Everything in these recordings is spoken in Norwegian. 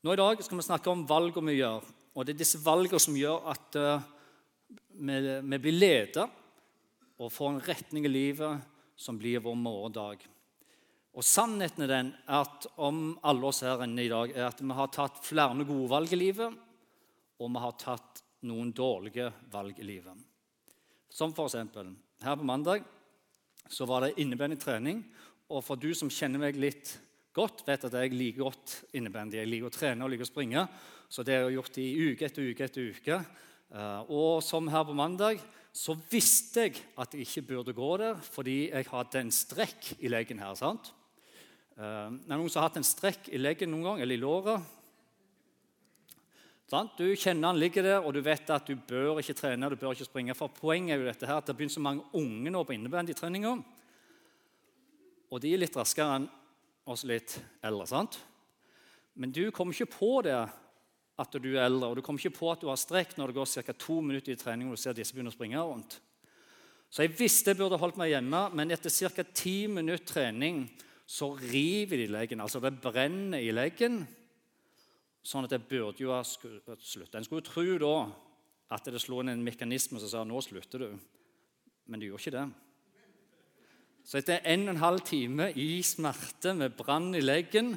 Nå I dag skal vi snakke om valgene vi gjør. Og Det er disse valgene som gjør at uh, vi, vi, blir ledet og får en retning i livet som blir vår morgendag. Og Sannheten er den at om alle oss her inne i dag er at vi har tatt flere gode valg i livet, og vi har tatt noen dårlige valg i livet. Som f.eks. her på mandag så var det innebærende trening. Og for du som kjenner meg litt godt, vet at jeg liker godt innebandy. Jeg liker å trene og liker å springe. Så det har jeg gjort i uke etter uke etter uke. Eh, og som her på mandag så visste jeg at jeg ikke burde gå der fordi jeg hadde en strekk i leggen her. sant? Det eh, er noen som har hatt en strekk i leggen noen gang, eller i låret. Du kjenner han ligger der, og du vet at du bør ikke trene du bør ikke springe. For Poenget er jo dette her, at det begynner så mange unge nå på innebandyketreninga. Og de er litt raskere enn oss litt eldre. sant? Men du kommer ikke på det at du er eldre, og du kommer ikke på at du har strekk når det går ca. to minutter i trening og du ser disse begynner å springe rundt. Så jeg visste jeg burde holdt meg hjemme, men etter ca. ti minutter trening så river de leggen. Altså det brenner i leggen. Sånn at det burde jo ha sluttet. En skulle jo tro da at det slo inn en mekanisme som sa nå slutter du. Men det gjorde ikke det. Så etter en og en halv time i smerte med brann i leggen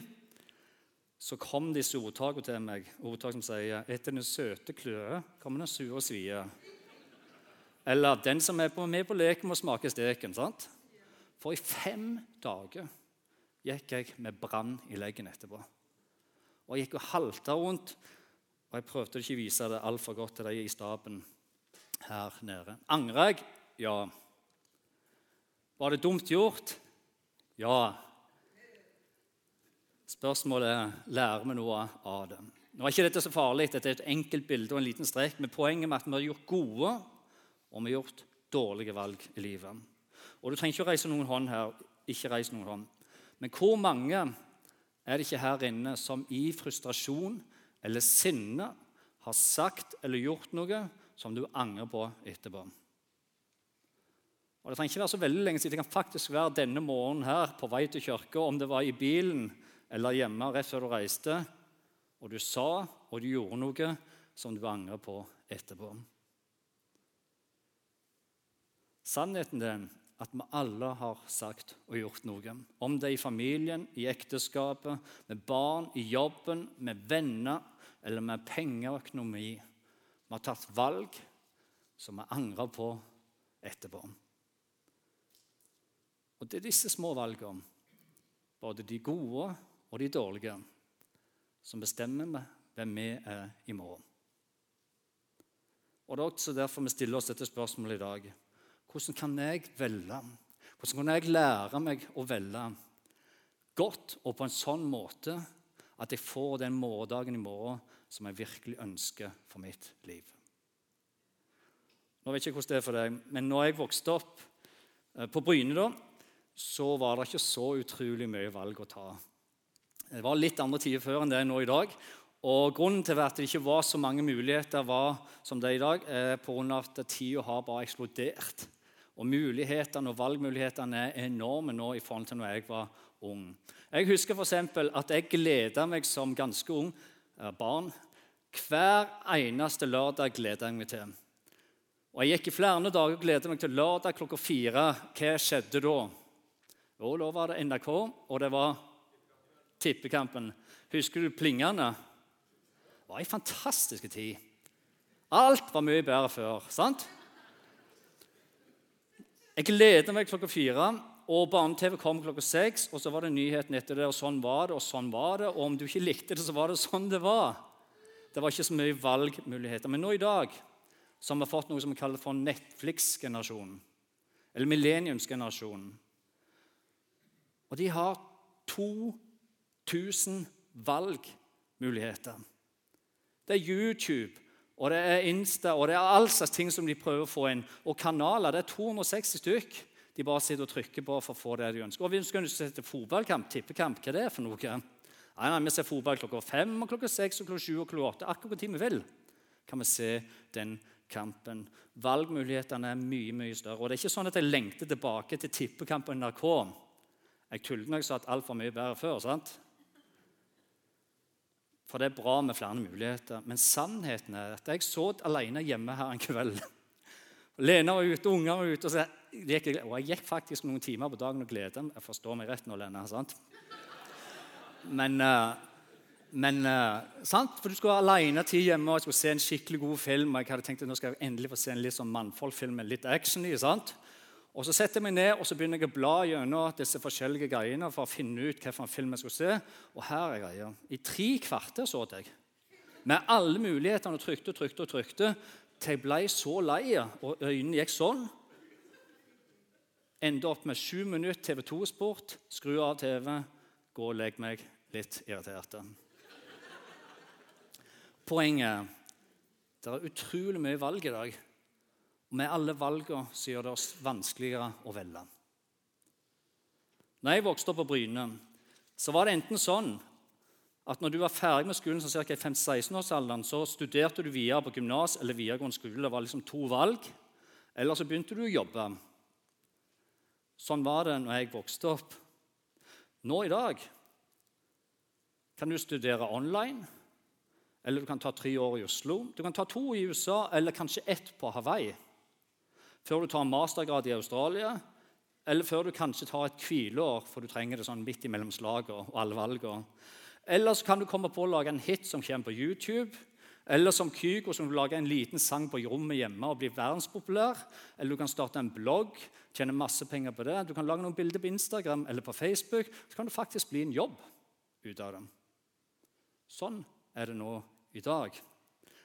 så kom disse ordtakene til meg. Ordtak som sier 'Etter den søte kløe kommer den sure svie'. Eller 'Den som er med på leken, må smake steken'. sant? For i fem dager gikk jeg med brann i leggen etterpå. Og jeg gikk og halta rundt. Og jeg prøvde ikke å vise det altfor godt til de i staben her nede. Angrer jeg? Ja. Var det dumt gjort? Ja. Spørsmålet er lærer vi noe av det. Nå er ikke dette så farlig, dette er et enkelt bilde og en liten strek, men poenget med at vi har gjort gode og vi har gjort dårlige valg i livet. Og Du trenger ikke å reise noen hånd her. ikke reise noen hånd. Men hvor mange er det ikke her inne som i frustrasjon eller sinne har sagt eller gjort noe som du angrer på etterpå? Og Det trenger ikke være så veldig lenge siden. Det kan faktisk være denne morgenen her på vei til kirka, om det var i bilen eller hjemme rett før du reiste, og du sa og du gjorde noe som du angrer på etterpå. Sannheten er at vi alle har sagt og gjort noe. Om det er i familien, i ekteskapet, med barn, i jobben, med venner eller med penger og økonomi. Vi har tatt valg som vi angrer på etterpå. Og Det er disse små valgene, både de gode og de dårlige, som bestemmer hvem vi er i morgen. Og Det er også derfor vi stiller oss dette spørsmålet i dag. Hvordan kan jeg velge? Hvordan kan jeg lære meg å velge godt og på en sånn måte at jeg får den morgendagen i morgen som jeg virkelig ønsker for mitt liv? Nå vet jeg ikke hvordan det er for deg, men når jeg vokste opp eh, på Bryne, så var det ikke så utrolig mye valg å ta. Det var litt andre tider før enn det er nå i dag. Og Grunnen til at det ikke var så mange muligheter var som det er i dag, er av at tida har bare eksplodert. Og mulighetene og valgmulighetene er enorme nå i forhold til når jeg var ung. Jeg husker f.eks. at jeg gleda meg som ganske ung eh, barn. Hver eneste lørdag gleda jeg meg til. Og Jeg gikk i flere dager og gledet meg til lørdag klokka fire. Hva skjedde da? Og da var det NRK, og det var Tippekampen. Husker du plingene? Det var ei fantastisk tid. Alt var mye bedre før. sant? Jeg gleder meg klokka fire, og Barne-TV kom klokka seks. Og så var det nyheten etter det, og sånn var det, og sånn var det. Og om du ikke likte det, så var det sånn det var. Det var ikke så mye valgmuligheter. Men nå i dag så har vi fått noe som vi kaller for Netflix-generasjonen. Eller millenniumsgenerasjonen. Og de har 2000 valgmuligheter. Det er YouTube, og det er Insta og det er all slags ting som de prøver å få inn. Og kanaler. Det er 260 stykk de bare sitter og trykker på for å få det de ønsker. Og Vi ønsker å sette fotballkamp, tippekamp. Hva er det for noe? Nei, nei, Vi ser fotball klokka fem, og klokka seks, og klokka sju og klokka åtte. Akkurat når vi vil kan vi se den kampen. Valgmulighetene er mye mye større. Og det er ikke sånn at jeg lengter tilbake til tippekamp på NRK. Jeg tullet når jeg sa at alt var mye bedre før. sant? For det er bra med flere muligheter. Men sannheten er at jeg så alene hjemme her en kveld. Lena var ute, unger var ute, og, så gikk jeg, og jeg gikk faktisk noen timer på dagen og gledet meg. Jeg forstår meg rett nå, Lena. sant? Men, eh, men eh, sant? For du skulle være alene tid hjemme og jeg skulle se en skikkelig god film. og jeg hadde tenkt at nå skal jeg endelig få se en litt sånn mannfolkfilm med litt action i. sant? Og Så setter jeg meg ned og så begynner jeg å bla gjennom disse forskjellige greiene for å finne ut hvilken film jeg skulle se. Og her er greia. I tre kvarter så jeg. Med alle mulighetene og trykte og trykte og trykte til jeg ble så lei, og øynene gikk sånn. Endte opp med sju minutter TV 2-sport, skru av TV, gå og legge meg litt irritert. Poenget det er utrolig mye valg i dag. Og med alle valgene så gjør det oss vanskeligere å velge. Når jeg vokste opp på Bryne, så var det enten sånn at når du var ferdig med skolen, så ca. i 15-16-årsalderen, så studerte du videre på gymnas eller videregående skole. Det var liksom to valg. Eller så begynte du å jobbe. Sånn var det når jeg vokste opp. Nå i dag kan du studere online, eller du kan ta tre år i Oslo. Du kan ta to i USA, eller kanskje ett på Hawaii før du tar en mastergrad i Australia, eller før du kanskje tar et hvileår, for du trenger det sånn midt imellom slagene og alle valgene. Eller så kan du komme på å lage en hit som kommer på YouTube. Eller som Kygo, som du lager en liten sang på rommet hjemme og blir verdenspopulær. Eller du kan starte en blogg, tjene masse penger på det. Du kan lage noen bilder på Instagram eller på Facebook. Så kan det faktisk bli en jobb ut av det. Sånn er det nå i dag.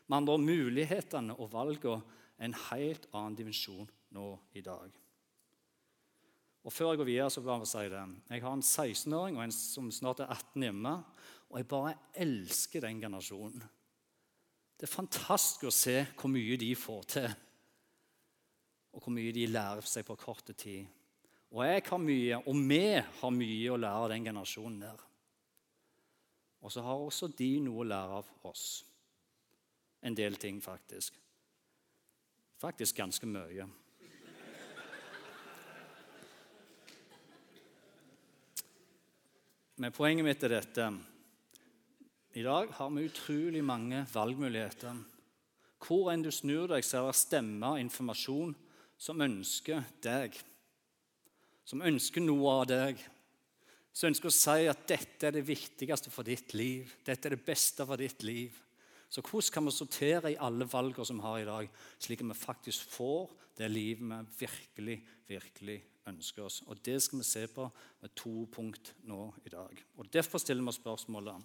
Med andre mulighetene og valgene en helt annen dimensjon nå i dag. Og Før jeg går videre, så bare si det. Jeg har en 16-åring og en som snart er 18 hjemme. Og jeg bare elsker den generasjonen. Det er fantastisk å se hvor mye de får til, og hvor mye de lærer seg på kort tid. Og jeg har mye, og vi har mye å lære av den generasjonen der. Og så har også de noe å lære av oss. En del ting, faktisk. Faktisk ganske mye. Men poenget mitt er dette. I dag har vi utrolig mange valgmuligheter. Hvor enn du snur deg, så er stemmer og informasjon som ønsker deg. Som ønsker noe av deg. Som ønsker å si at dette er det viktigste for ditt liv. Dette er det beste for ditt liv. Så hvordan kan vi sortere i alle valgene som vi har i dag, slik at vi faktisk får det livet vi virkelig, virkelig ønsker oss? Og Det skal vi se på med to punkt nå i dag. Og Derfor stiller vi spørsmålet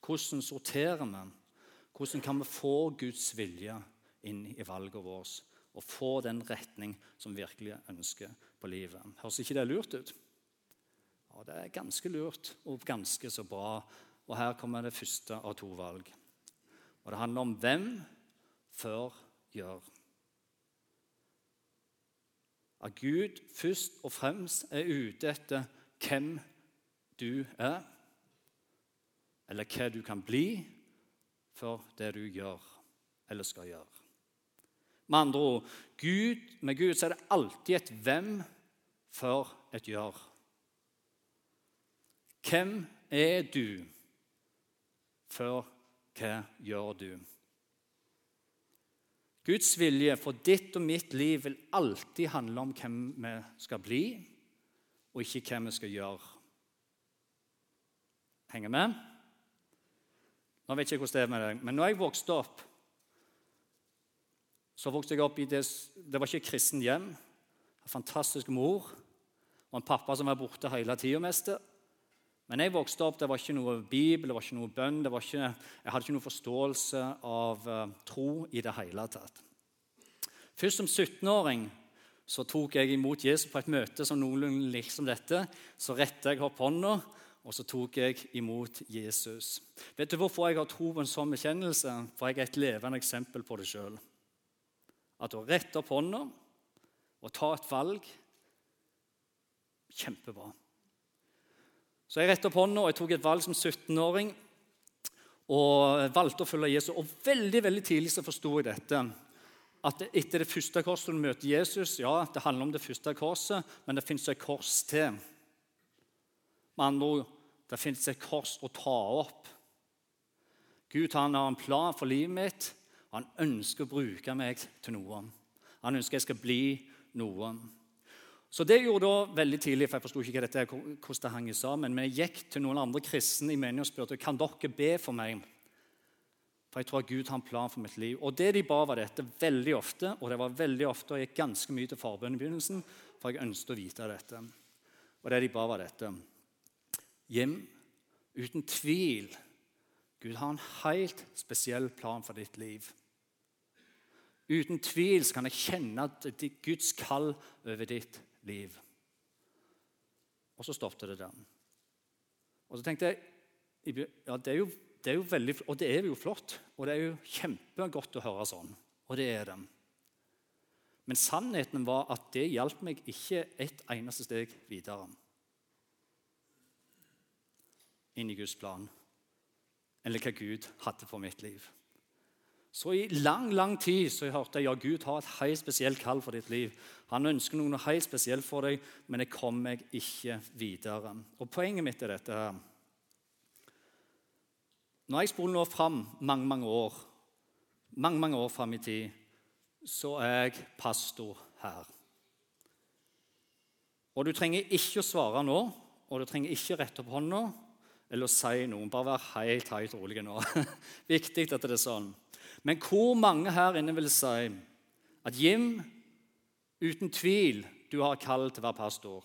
hvordan sorterer vi? Hvordan kan vi få Guds vilje inn i valget vårt og få den retning som vi virkelig ønsker på livet? Høres ikke det lurt ut? Ja, Det er ganske lurt og ganske så bra. Og Her kommer det første av to valg. Og det handler om hvem før gjør. At Gud først og fremst er ute etter hvem du er, eller hva du kan bli for det du gjør eller skal gjøre. Med andre ord Gud, med Gud så er det alltid et hvem før et gjør. Hvem er du før hva gjør du? Guds vilje for ditt og mitt liv vil alltid handle om hvem vi skal bli, og ikke hva vi skal gjøre. Henger med? Nå vet jeg ikke hvordan det er med deg, men når jeg vokste opp, så vokste jeg opp i det Det var ikke et kristent hjem. En fantastisk mor og en pappa som var borte hele tida mest. Men jeg vokste opp, det var ikke noe bibel, det var ikke noe bønn. Ikke, jeg hadde ikke noe forståelse av uh, tro i det hele tatt. Først som 17-åring så tok jeg imot Jesus på et møte som noenlunde liksom dette. Så retta jeg opp hånda, og så tok jeg imot Jesus. Vet du hvorfor jeg har tro på en sånn bekjennelse? For jeg er et levende eksempel på det sjøl. At å rette opp hånda og ta et valg Kjempebra. Så jeg rettet opp hånda og jeg tok et valg som 17-åring og valgte å følge Jesus. Og veldig veldig tidlig så forsto jeg dette. At etter det første korset du møter Jesus Ja, det handler om det første korset, men det fins et kors til. Med andre ord, det fins et kors å ta opp. Gud han har en plan for livet mitt, han ønsker å bruke meg til noe. Han ønsker jeg skal bli noe. Så det gjorde da veldig tidlig, for jeg forsto ikke dette, hvordan det hang sammen. Men jeg gikk til noen andre kristne i menigheten og spurte kan dere be for meg. For jeg tror at Gud har en plan for mitt liv. Og det de ba, var dette veldig ofte. Og det var veldig ofte, og jeg gikk ganske mye til forbønn i begynnelsen, for jeg ønsket å vite dette. Og det de ba, var dette. Jim, uten tvil Gud har en helt spesiell plan for ditt liv. Uten tvil kan jeg kjenne at Guds kall over ditt liv. Og så stoppet det der. Og så tenkte jeg ja, det er, jo, det er jo veldig, Og det er jo flott, og det er jo kjempegodt å høre sånn. Og det er det. Men sannheten var at det hjalp meg ikke et eneste steg videre inn i Guds plan, eller hva Gud hadde for mitt liv. Så i lang lang tid så jeg hørte jeg ja, Gud har et helt spesielt kall for ditt liv. Han ønsker noe helt spesielt for deg, men jeg kom meg ikke videre. Og Poenget mitt er dette her. Når jeg spoler nå fram mange mange år, mange, mange år fram i tid, så er jeg pastor her. Og du trenger ikke å svare nå, og du trenger ikke rette opp hånda eller å si noe. Bare vær helt, helt rolig nå. Viktig at det er sånn. Men hvor mange her inne vil si at Jim, uten tvil, du har kall til å være pastor?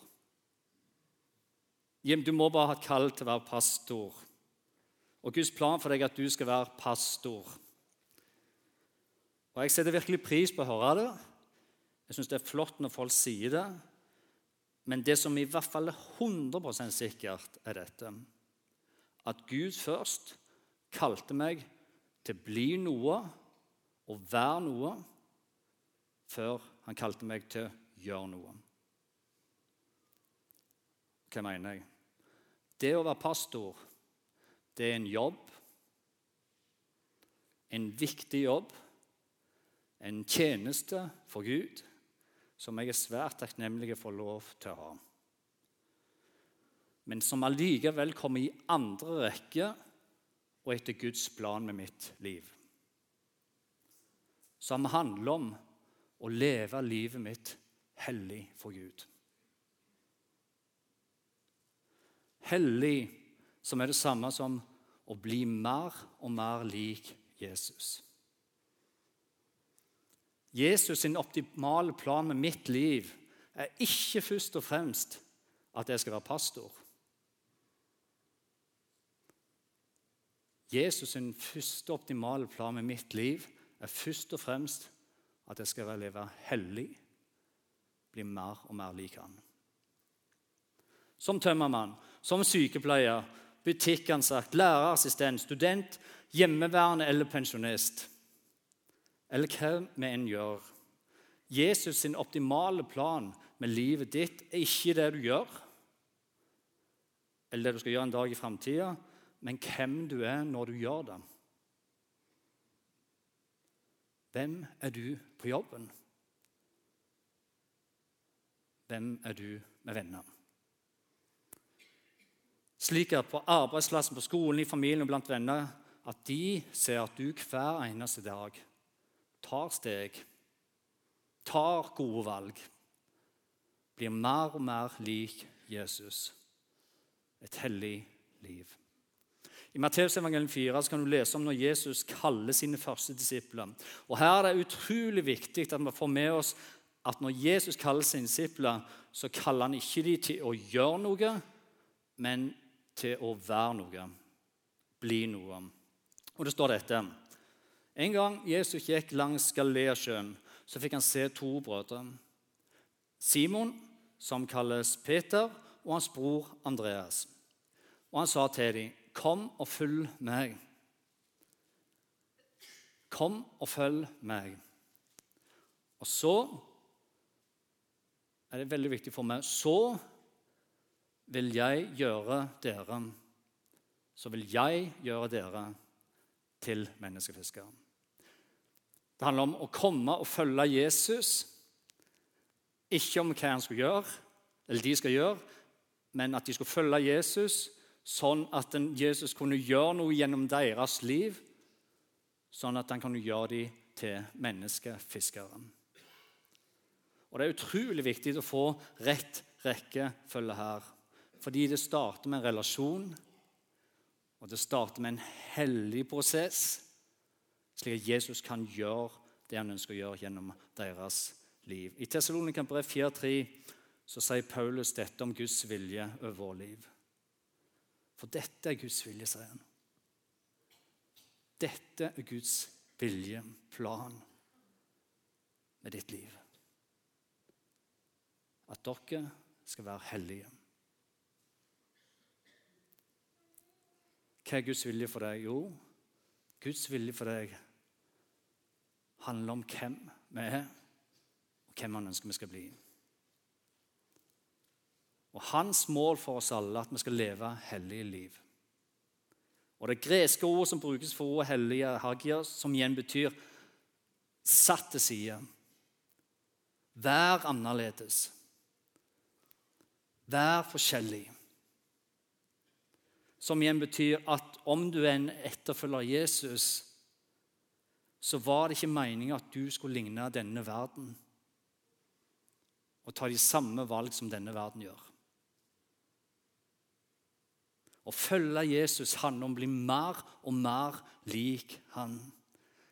Jim, du må bare ha et kall til å være pastor. Og Guds plan for deg er at du skal være pastor. Og Jeg setter virkelig pris på å høre det. Jeg syns det er flott når folk sier det. Men det som i hvert fall er 100% sikkert, er dette. At Gud først kalte meg til å bli noe og være noe før han kalte meg til å gjøre noe. Hva mener jeg? Det å være pastor, det er en jobb. En viktig jobb. En tjeneste for Gud som jeg er svært takknemlig for lov til å ha. Men som allikevel kommer i andre rekke og etter Guds plan med mitt liv. Som handler om å leve livet mitt hellig for Gud. Hellig, som er det samme som å bli mer og mer lik Jesus. Jesus' sin optimale plan med mitt liv er ikke først og fremst at jeg skal være pastor. Jesus' sin første optimale plan med mitt liv er først og fremst at jeg skal leve hellig, bli mer og mer lik han. Som tømmermann, som sykepleier, butikkansatt, lærerassistent, student, hjemmeværende eller pensjonist. Eller hva vi enn gjør. Jesus' sin optimale plan med livet ditt er ikke det du gjør, eller det du skal gjøre en dag i framtida, men hvem du er når du gjør det. Hvem er du på jobben? Hvem er du med venner? Slik at på arbeidsplassen, på skolen, i familien og blant venner at de ser at du hver eneste dag tar steg, tar gode valg, blir mer og mer lik Jesus. Et hellig liv. I Matteusevangeliet 4 kan du lese om når Jesus kaller sine første disipler. Og Her er det utrolig viktig at vi får med oss at når Jesus kaller sine disipler, så kaller han ikke dem til å gjøre noe, men til å være noe. Bli noe. Og det står dette. En gang Jesus gikk langs Galileasjøen, så fikk han se to brødre. Simon, som kalles Peter, og hans bror Andreas. Og han sa til dem 'Kom og følg meg'. Kom og følg meg. Og så er det veldig viktig for meg Så vil jeg gjøre dere Så vil jeg gjøre dere til menneskefiskere. Det handler om å komme og følge Jesus. Ikke om hva han skal gjøre, eller de skal gjøre, men at de skal følge Jesus sånn at Jesus kunne gjøre noe gjennom deres liv sånn at han kunne gjøre dem til menneskefiskere. Og Det er utrolig viktig å få rett rekkefølge her. Fordi det starter med en relasjon, og det starter med en hellig prosess, slik at Jesus kan gjøre det han ønsker å gjøre gjennom deres liv. I Tessalonika brev 4.3 så sier Paulus dette om Guds vilje over vår liv. For dette er Guds vilje, sier han. Dette er Guds vilje, plan med ditt liv. At dere skal være hellige. Hva er Guds vilje for deg? Jo, Guds vilje for deg handler om hvem vi er, og hvem han ønsker vi skal bli. Og Hans mål for oss alle er at vi skal leve hellige liv. Og Det greske ordet som brukes for ordet hellige, hagia', som igjen betyr satt til side. Vær annerledes. Vær forskjellig. Som igjen betyr at om du er en etterfølger av Jesus, så var det ikke meningen at du skulle ligne denne verden og ta de samme valg som denne verden gjør. Å følge Jesus handler om å bli mer og mer lik han.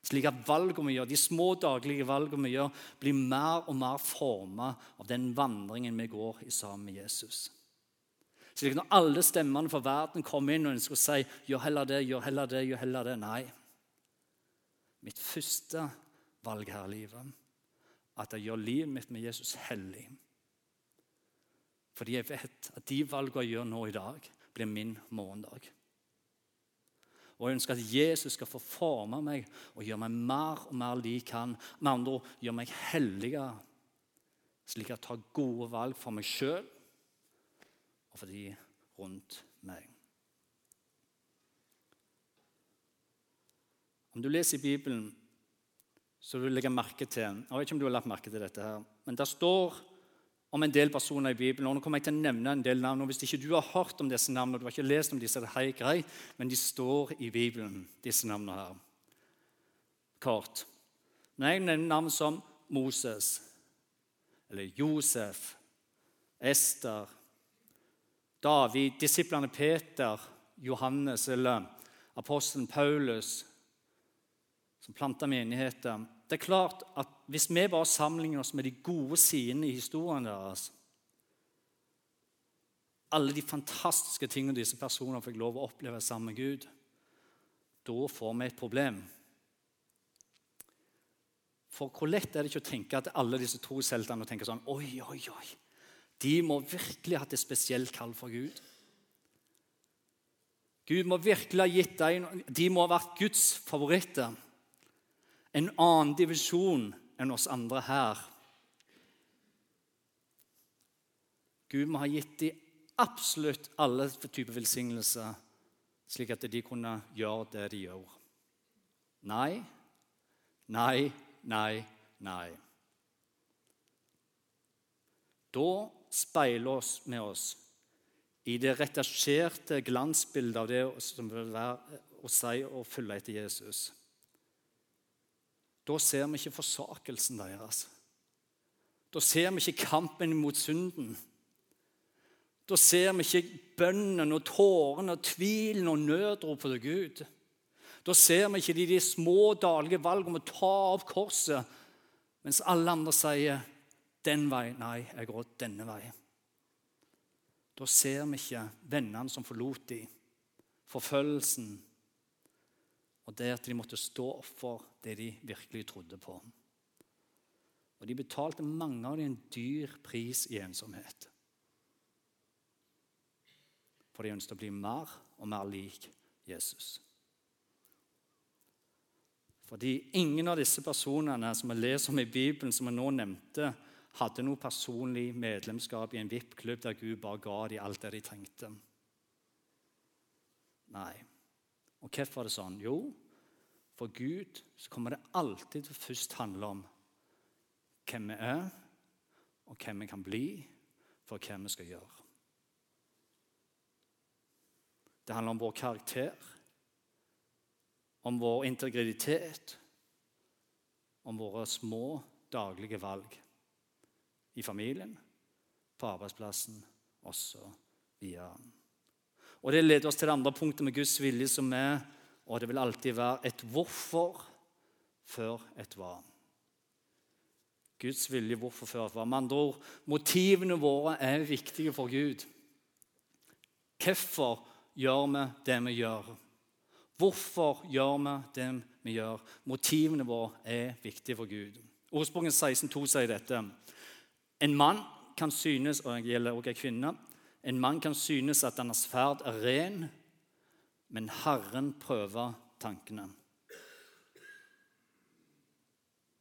Slik at valgene vi gjør, de små daglige valgene vi gjør, blir mer og mer formet av den vandringen vi går i sammen med Jesus. Slik at når alle stemmene fra verden kommer inn og ønsker å si 'gjør heller det', 'gjør heller det', gjør heller det, Nei. Mitt første valg her i livet at jeg gjør livet mitt med Jesus hellig. Fordi jeg vet at de valgene jeg gjør nå i dag, blir min morgendag. Og Jeg ønsker at Jesus skal få forme meg og gjøre meg mer og mer lik han. Med andre ord gjøre meg helligere, slik at jeg tar gode valg for meg sjøl og for de rundt meg. Om du leser i Bibelen, så vil du legge merke til Jeg vet ikke om du har lagt merke til dette, her, men det står om en del personer i Bibelen. og Nå kommer jeg til å nevne en del navn. og Hvis ikke du har hørt om disse navnene, og du har ikke lest om disse, det er greit, men de står i Bibelen, disse navnene her. Kort. Når jeg nevner navn som Moses, eller Josef, Ester, David, disiplene Peter, Johannes eller apostelen Paulus, som planta menigheter Det er klart at Hvis vi bare sammenligner oss med de gode sidene i historien deres Alle de fantastiske tingene disse personene fikk lov å oppleve sammen med Gud Da får vi et problem. For hvor lett er det ikke å tenke at alle disse trosheltene tenker sånn Oi, oi, oi. De må virkelig ha hatt et spesielt kall for Gud. Gud må virkelig ha gitt dem De må ha vært Guds favoritter en annen divisjon enn oss andre her. Gud må ha gitt dem absolutt alle typer velsignelser, slik at de kunne gjøre det de gjør. Nei, nei, nei, nei. Da speiler med oss i det retasjerte glansbildet av det som vil være å si og følge etter Jesus. Da ser vi ikke forsakelsen deres. Da ser vi ikke kampen mot synden. Da ser vi ikke bønnen og tårene og tvilen og nødropet til Gud. Da ser vi ikke de, de små daglige valgene om å ta opp korset, mens alle andre sier 'den vei'. Nei, jeg går denne vei. Da ser vi ikke vennene som forlot dem, forfølgelsen, og det at de måtte stå for det de virkelig trodde på. Og De betalte mange av dem en dyr pris i ensomhet. For de ønsket å bli mer og mer lik Jesus. Fordi ingen av disse personene som vi leser om i Bibelen, som jeg nå nevnte, hadde noe personlig medlemskap i en VIP-klubb der Gud bare ga dem alt det de trengte. Nei. Og hvorfor er det sånn? Jo, for Gud så kommer det alltid til å først handle om hvem vi er, og hvem vi kan bli, for hva vi skal gjøre. Det handler om vår karakter. om vår integritet, om våre små daglige valg i familien, på arbeidsplassen også osv. Og Det leder oss til det andre punktet med Guds vilje, som er og det vil alltid være et hvorfor før et hva. Guds vilje hvorfor før et hva. Med andre ord, motivene våre er viktige for Gud. Hvorfor gjør vi det vi gjør? Hvorfor gjør vi det vi gjør? Motivene våre er viktige for Gud. Ordspråket 16,2 sier dette. En mann kan synes og det gjelder også en kvinne, en mann kan synes at hans ferd er ren, men Herren prøver tankene.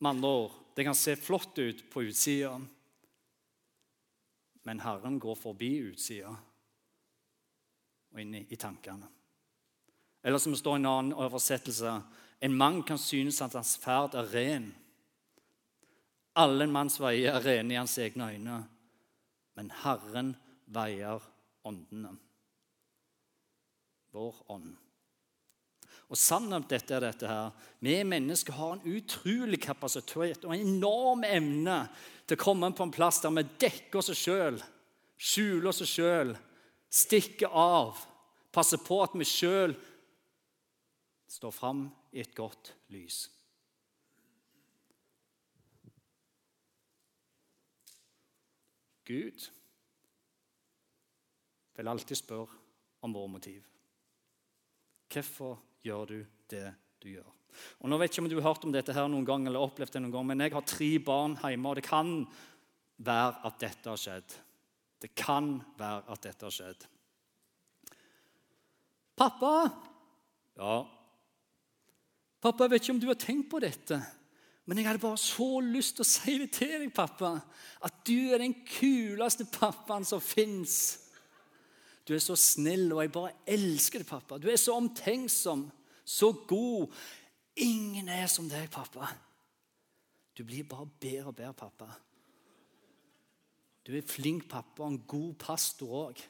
Med andre ord det kan se flott ut på utsida, men Herren går forbi utsida og inn i, tankene. Eller som det står i en annen oversettelse En mann kan synes at hans ferd er ren. Alle en manns veier er rene i hans egne øyne, men Herren veier åndene. Vår ånd. Og Sannheten dette er dette her. Vi mennesker har en utrolig kapasitet og en enorm evne til å komme på en plass der vi dekker oss sjøl, skjuler oss sjøl, stikker av, passer på at vi sjøl står fram i et godt lys. Gud vil alltid spørre om våre motiv. Hvorfor gjør du det du gjør? Og nå vet ikke om du har hørt om dette her noen gang, eller opplevd det noen gang, men jeg har tre barn hjemme, og det kan være at dette har skjedd. Det kan være at dette har skjedd. Pappa! Ja. Pappa, jeg vet ikke om du har tenkt på dette, men jeg hadde bare så lyst til å si det til deg, pappa, at du er den kuleste pappaen som fins. Du er så snill, og jeg bare elsker deg, pappa. Du er så omtenksom, så god. Ingen er som deg, pappa. Du blir bare bedre og bedre, pappa. Du er flink pappa og en god pastor òg.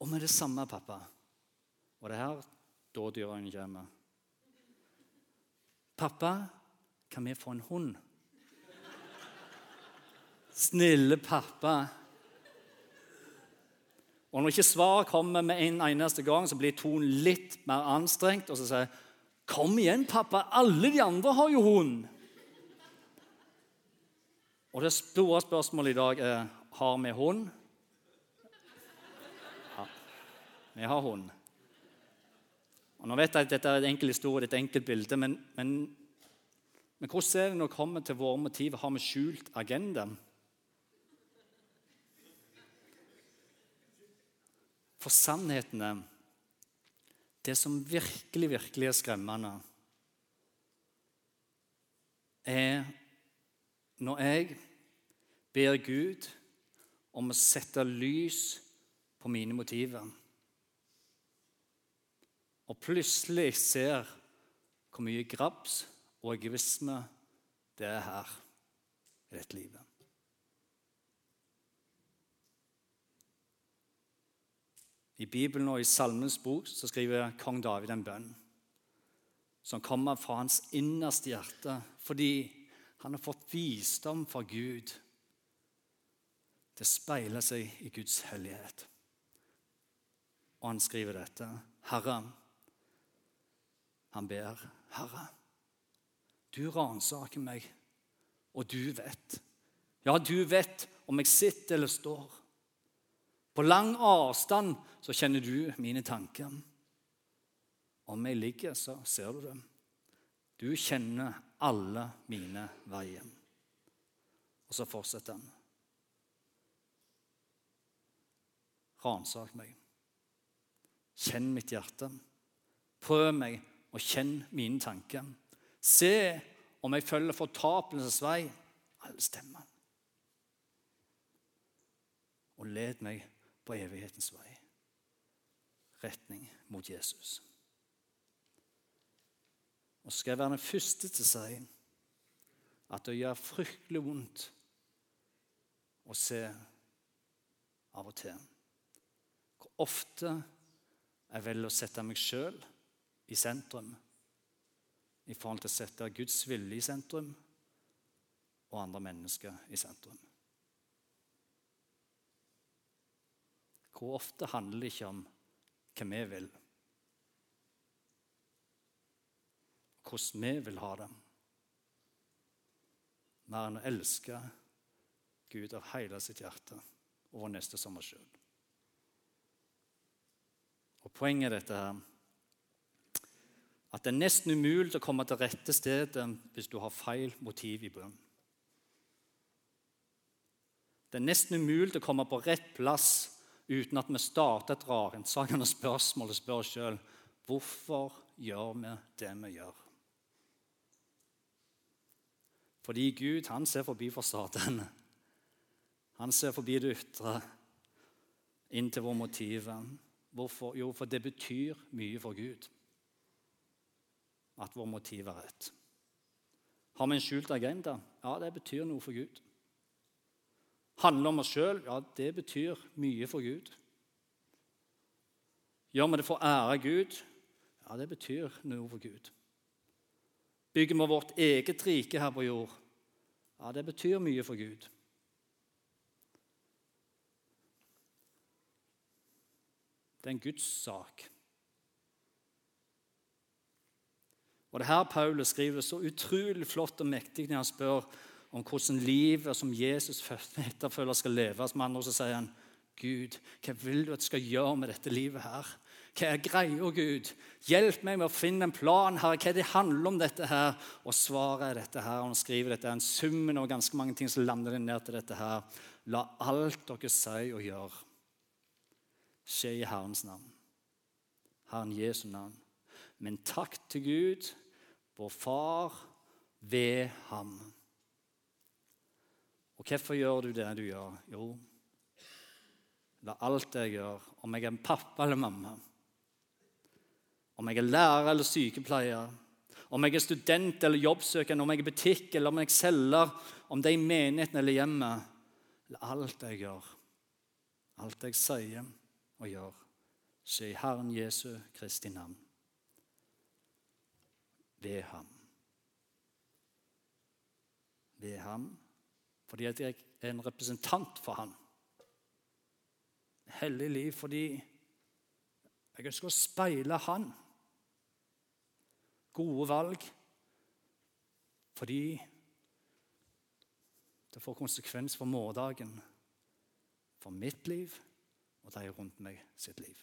Og med det samme, pappa Og det er her dådyrene kommer. Pappa, kan vi få en hund? Snille pappa. Og når ikke svaret kommer med en eneste gang, så blir tonen litt mer anstrengt. Og så sier jeg, 'Kom igjen, pappa. Alle de andre har jo hund.' Og det store spørsmålet i dag er har vi hund. Ja, vi har hund. Og Nå vet jeg at dette er en enkel historie, et enkelt bilde, men, men, men hvordan er det når det kommer til våre motiver? Har vi skjult agenda? For sannheten er Det som virkelig, virkelig er skremmende, er når jeg ber Gud om å sette lys på mine motiver, og plutselig ser hvor mye grabs og egoisme det er her i dette livet. I Bibelen og i Salmens bok så skriver kong David en bønn som kommer fra hans innerste hjerte fordi han har fått visdom fra Gud. Det speiler seg i Guds hellighet. Og han skriver dette. Herre, han ber, Herre, du ransaker meg, og du vet. Ja, du vet om jeg sitter eller står. På lang avstand så kjenner du mine tanker. Om jeg ligger, så ser du det. Du kjenner alle mine veier. Og så fortsetter han. Ransak meg. Kjenn mitt hjerte. Prøv meg og kjenn mine tanker. Se om jeg følger fortapelsens vei. Alle stemmer. Og led meg på evighetens vei. Retning mot Jesus. Og skal jeg være den første til å si at det gjør fryktelig vondt å se av og til hvor ofte Jeg velger å sette meg sjøl i sentrum i forhold til å sette Guds vilje i sentrum og andre mennesker i sentrum. Hvor ofte handler det ikke om hva vi vil, hvordan vi vil ha det, mer enn å elske Gud av hele sitt hjerte og vår neste som oss sjøl. Og Poenget er dette her at det er nesten umulig å komme til rette stedet hvis du har feil motiv i bønn. Det er nesten umulig å komme på rett plass uten at vi starter et rarentsakende spørsmål og spør oss sjøl hvorfor gjør vi det vi gjør. Fordi Gud han ser forbi fasaden. Han ser forbi det ytre, inn til vår motiv. Hvorfor? Jo, for det betyr mye for Gud at vår motiv er rett. Har vi en skjult agenda? Ja, det betyr noe for Gud. Handler om oss sjøl? Ja, det betyr mye for Gud. Gjør vi det for å ære Gud? Ja, det betyr noe for Gud. Bygger vi vårt eget rike her på jord? Ja, det betyr mye for Gud. Det er en Guds sak. Og det her Paulus skriver så utrolig flott og mektig når han spør om hvordan livet som Jesus etterfølger skal leves. Med andre så sier han, 'Gud, hva vil du at jeg skal gjøre med dette livet her?' Hva er greia, Gud? Hjelp meg med å finne en plan her. Hva det handler om dette her? Og svaret er dette her. Han skriver dette er en summen av ganske mange ting som lander det ned til dette her. La alt dere sier og gjør, skje i Herrens navn. Herren Jesu navn. Men takk til Gud vår far ved ham. Og hvorfor gjør du det du gjør? Jo, la alt jeg gjør, om jeg er en pappa eller mamma, om jeg er lærer eller sykepleier, om jeg er student eller jobbsøkende, om jeg er butikk eller om jeg selger, om det er i menigheten eller hjemmet La alt jeg gjør, alt jeg sier og gjør, skje i Herren Jesu Kristi navn ved ham. Ved ham fordi at jeg er en representant for han. Hellig liv fordi jeg ønsker å speile han. Gode valg fordi det får konsekvens for morgendagen, for mitt liv og de rundt meg sitt liv.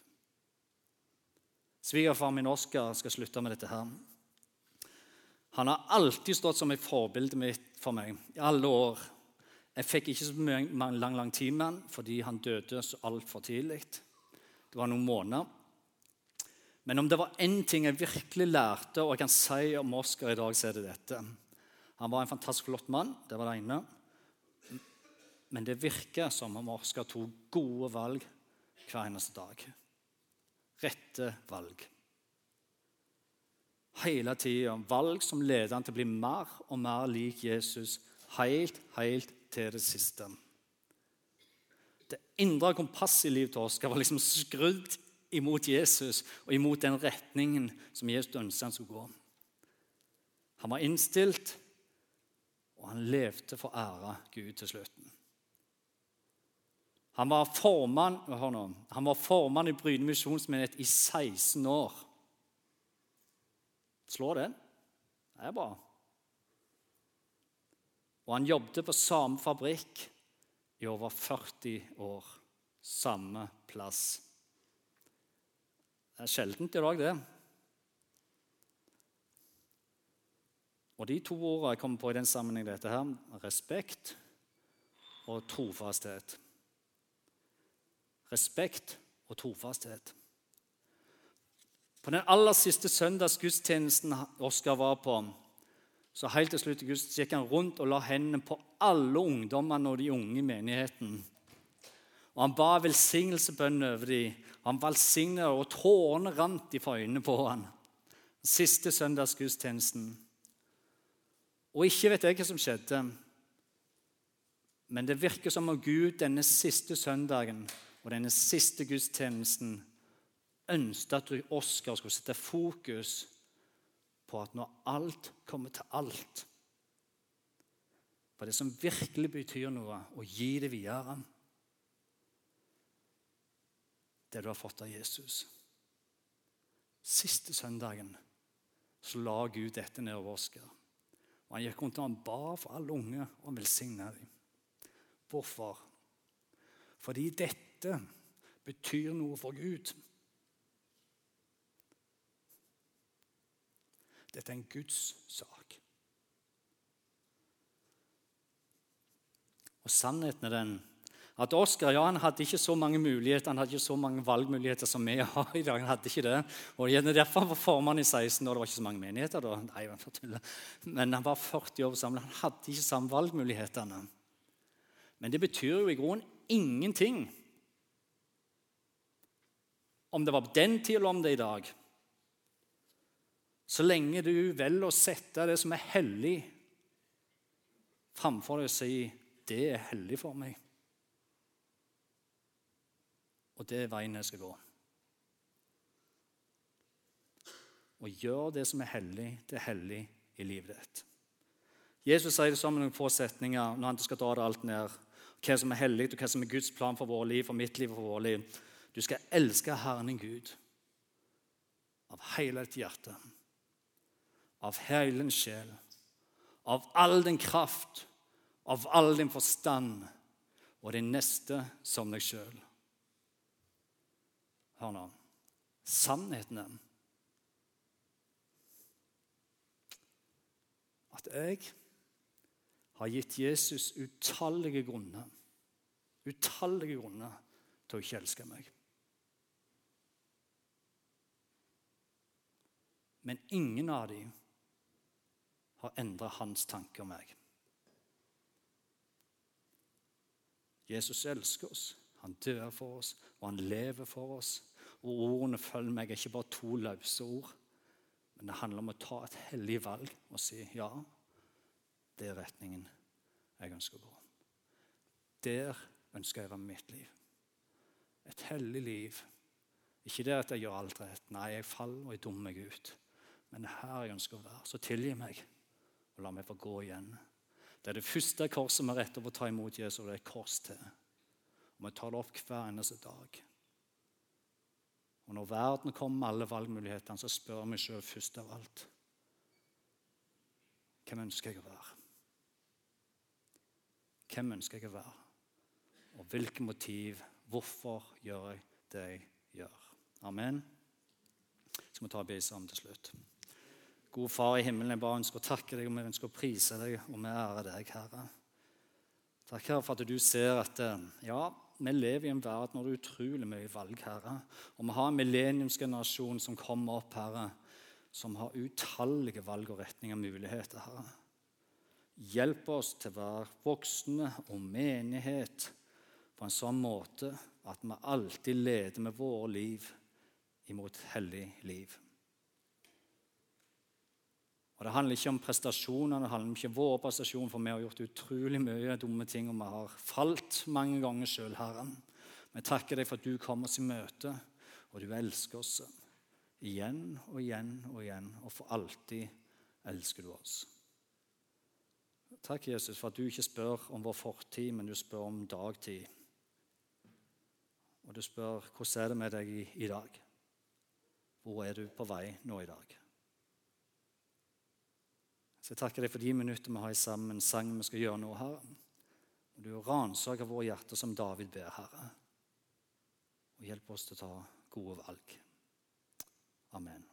Svigerfar min Oskar skal slutte med dette her. Han har alltid stått som et forbilde for meg i alle år. Jeg fikk ikke så mye, lang, lang tid med han fordi han døde så altfor tidlig. Det var noen måneder. Men om det var én ting jeg virkelig lærte, og jeg kan si om Oscar i dag, så er det dette. Han var en fantastisk flott mann. Det var det ene. Men det virker som om Oscar tok gode valg hver eneste dag. Rette valg hele tida. Valg som leder han til å bli mer og mer lik Jesus helt, helt til det siste. Det indre kompasset i livet til skal være liksom skrudd imot Jesus og imot den retningen som Jesus ønsket han skulle gå. Han var innstilt, og han levde for å ære Gud til slutten. Han var formann, han var formann i Bryne misjonsmenighet i 16 år. Slå den. Det er bra. Og han jobbet på samme fabrikk i over 40 år. Samme plass. Det er sjeldent i dag, det. Og De to ordene jeg kommer på i den sammenheng, dette her, respekt og trofasthet. Respekt og trofasthet. På den aller siste søndagsgudstjenesten Oskar var på, så helt til slutt Gud, gikk han rundt og la hendene på alle ungdommene og de unge i menigheten. Og Han ba velsignelsebønn over dem. Han velsignet og tårene rant fra øynene på ham. Siste søndagsgudstjenesten. Og ikke vet jeg hva som skjedde, men det virker som om Gud denne siste søndagen og denne siste gudstjenesten ønsket at Oskar skulle sette fokus på at når alt kommer til alt På det som virkelig betyr noe, og gi det videre Det du har fått av Jesus. Siste søndagen så la Gud dette ned over Oskar. Og Han gikk rundt og han ba for alle unge og velsigna dem. Hvorfor? Fordi dette betyr noe for Gud. Dette er en Guds sak. Og Sannheten er den at Oskar ja, han hadde ikke så mange muligheter, han hadde ikke så mange valgmuligheter som vi har i dag. han hadde ikke det. Og Derfor var formann i 16 år. Det var ikke så mange menigheter da. Nei, Men han var 40 år sammen. Han hadde ikke samme valgmulighetene. Men det betyr jo i grunnen ingenting om det var på den tida eller om det er i dag. Så lenge du velger å sette det som er hellig, framfor deg å si 'det er hellig for meg'. Og det er veien jeg skal gå. Og gjør det som er hellig, det er hellig i livet ditt. Jesus sier det sammen med noen få setninger når han skal dra det alt ned. Hva som er hellig, og hva som er Guds plan for vårt liv, for mitt liv og for vårt liv. Du skal elske Herren din Gud av hele ditt hjerte, av hele sjel, av all din kraft, av all din forstand og din neste som deg sjøl. Hør nå. Sannheten er at jeg har gitt Jesus utallige grunner utallige grunner til å ikke elske meg. Men ingen av dem har endre hans tanke om meg. Jesus elsker oss. Han dør for oss, og han lever for oss. Og ordene følger meg er ikke bare to løse ord, men det handler om å ta et hellig valg og si ja, det er retningen jeg ønsker å gå. Der ønsker jeg å være mitt liv. Et hellig liv. Ikke det at jeg gjør alt rett. Nei, jeg faller og jeg dummer meg ut. Men det er her jeg ønsker å være. Så tilgi meg, og la meg få gå igjen. Det er det første korset vi retter opp å ta imot Jesus, og det er et kors til. Og vi tar det opp hver eneste dag. Og Når verden kommer med alle valgmulighetene, så spør vi sjøl først av alt Hvem ønsker jeg å være? Hvem ønsker jeg å være? Og hvilke motiv? Hvorfor gjør jeg det jeg gjør? Amen. Så må vi ta be sammen til slutt. Gode Far i himmelen, jeg bare ønsker å takke deg og vi ønsker å prise deg og vi ærer deg, Herre. Takk, Herre, for at du ser at eh, ja, vi lever i en verden hvor det er utrolig mye valg, Herre. Og vi har en millenniumsgenerasjon som kommer opp, Herre, som har utallige valg og retninger og muligheter, Herre. Hjelp oss til å være voksne og menighet på en sånn måte at vi alltid leder med våre liv imot hellig liv. Og Det handler ikke om prestasjoner, det handler ikke om våre prestasjoner, for vi har gjort utrolig mye dumme ting, og vi har falt mange ganger sjøl, Herren. Vi takker deg for at du kom oss i møte, og du elsker oss igjen og igjen og igjen, og for alltid elsker du oss. Takk, Jesus, for at du ikke spør om vår fortid, men du spør om dagtid. Og du spør hvordan er det med deg i, i dag? Hvor er du på vei nå i dag? Så jeg takker deg for de minutter vi har sammen, sangen vi skal gjøre nå, Herre. Og du ransaker våre hjerter som David ber, Herre. Og hjelp oss til å ta gode valg. Amen.